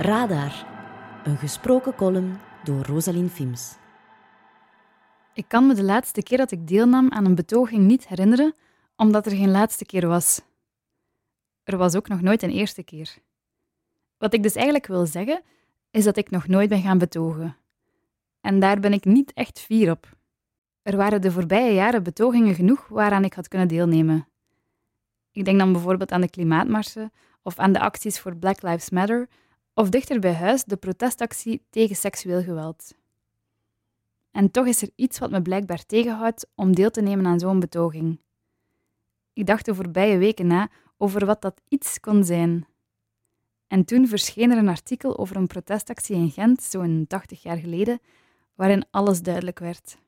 Radar, een gesproken column door Rosalien Fims. Ik kan me de laatste keer dat ik deelnam aan een betoging niet herinneren, omdat er geen laatste keer was. Er was ook nog nooit een eerste keer. Wat ik dus eigenlijk wil zeggen, is dat ik nog nooit ben gaan betogen. En daar ben ik niet echt fier op. Er waren de voorbije jaren betogingen genoeg waaraan ik had kunnen deelnemen. Ik denk dan bijvoorbeeld aan de klimaatmarsen of aan de acties voor Black Lives Matter of dichter bij huis de protestactie tegen seksueel geweld. En toch is er iets wat me blijkbaar tegenhoudt om deel te nemen aan zo'n betoging. Ik dacht de voorbije weken na over wat dat iets kon zijn. En toen verscheen er een artikel over een protestactie in Gent, zo'n 80 jaar geleden, waarin alles duidelijk werd.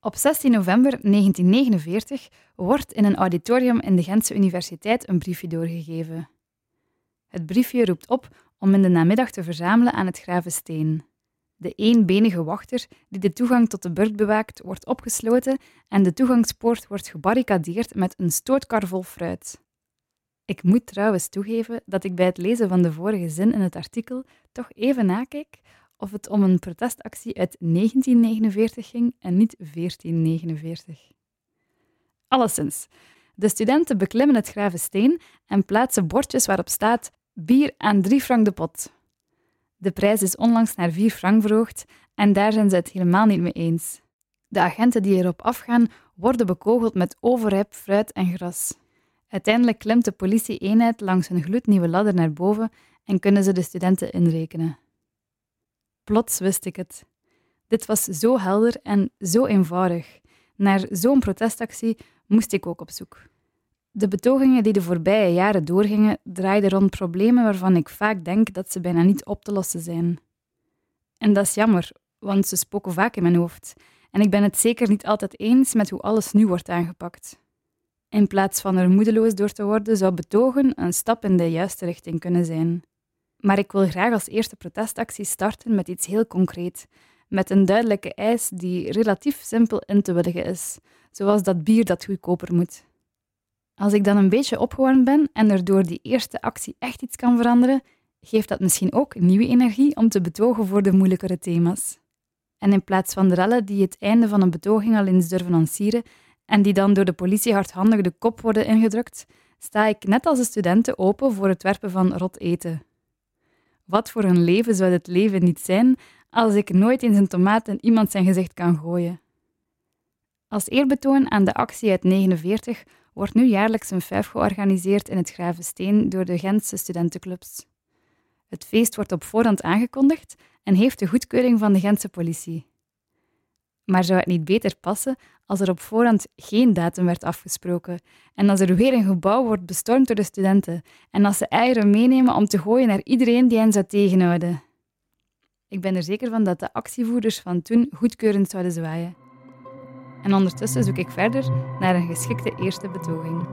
Op 16 november 1949 wordt in een auditorium in de Gentse Universiteit een briefje doorgegeven. Het briefje roept op om in de namiddag te verzamelen aan het Gravensteen. De eenbenige wachter die de toegang tot de burcht bewaakt, wordt opgesloten en de toegangspoort wordt gebarricadeerd met een stootkar vol fruit. Ik moet trouwens toegeven dat ik bij het lezen van de vorige zin in het artikel toch even nakeek of het om een protestactie uit 1949 ging en niet 1449. Alleszins, de studenten beklimmen het Gravensteen en plaatsen bordjes waarop staat bier aan 3 frank de pot. De prijs is onlangs naar 4 frank verhoogd en daar zijn ze het helemaal niet mee eens. De agenten die erop afgaan worden bekogeld met overrijp fruit en gras. Uiteindelijk klimt de politie-eenheid langs een gloednieuwe ladder naar boven en kunnen ze de studenten inrekenen. Plots wist ik het. Dit was zo helder en zo eenvoudig. Naar zo'n protestactie moest ik ook op zoek. De betogingen die de voorbije jaren doorgingen, draaiden rond problemen waarvan ik vaak denk dat ze bijna niet op te lossen zijn. En dat is jammer, want ze spoken vaak in mijn hoofd. En ik ben het zeker niet altijd eens met hoe alles nu wordt aangepakt. In plaats van er moedeloos door te worden, zou betogen een stap in de juiste richting kunnen zijn. Maar ik wil graag als eerste protestactie starten met iets heel concreet, met een duidelijke eis die relatief simpel in te willigen is, zoals dat bier dat goedkoper moet. Als ik dan een beetje opgewarmd ben en er door die eerste actie echt iets kan veranderen, geeft dat misschien ook nieuwe energie om te betogen voor de moeilijkere thema's. En in plaats van de rellen die het einde van een betoging al eens durven lanceren en die dan door de politie hardhandig de kop worden ingedrukt, sta ik net als de studenten open voor het werpen van rot eten. Wat voor een leven zou dit leven niet zijn als ik nooit eens een tomaat in iemand zijn gezicht kan gooien? Als eerbetoon aan de actie uit 49 wordt nu jaarlijks een vijf georganiseerd in het Gravensteen door de Gentse studentenclubs. Het feest wordt op voorhand aangekondigd en heeft de goedkeuring van de Gentse politie. Maar zou het niet beter passen als er op voorhand geen datum werd afgesproken en als er weer een gebouw wordt bestormd door de studenten en als ze eieren meenemen om te gooien naar iedereen die hen zou tegenhouden? Ik ben er zeker van dat de actievoerders van toen goedkeurend zouden zwaaien. En ondertussen zoek ik verder naar een geschikte eerste betoging.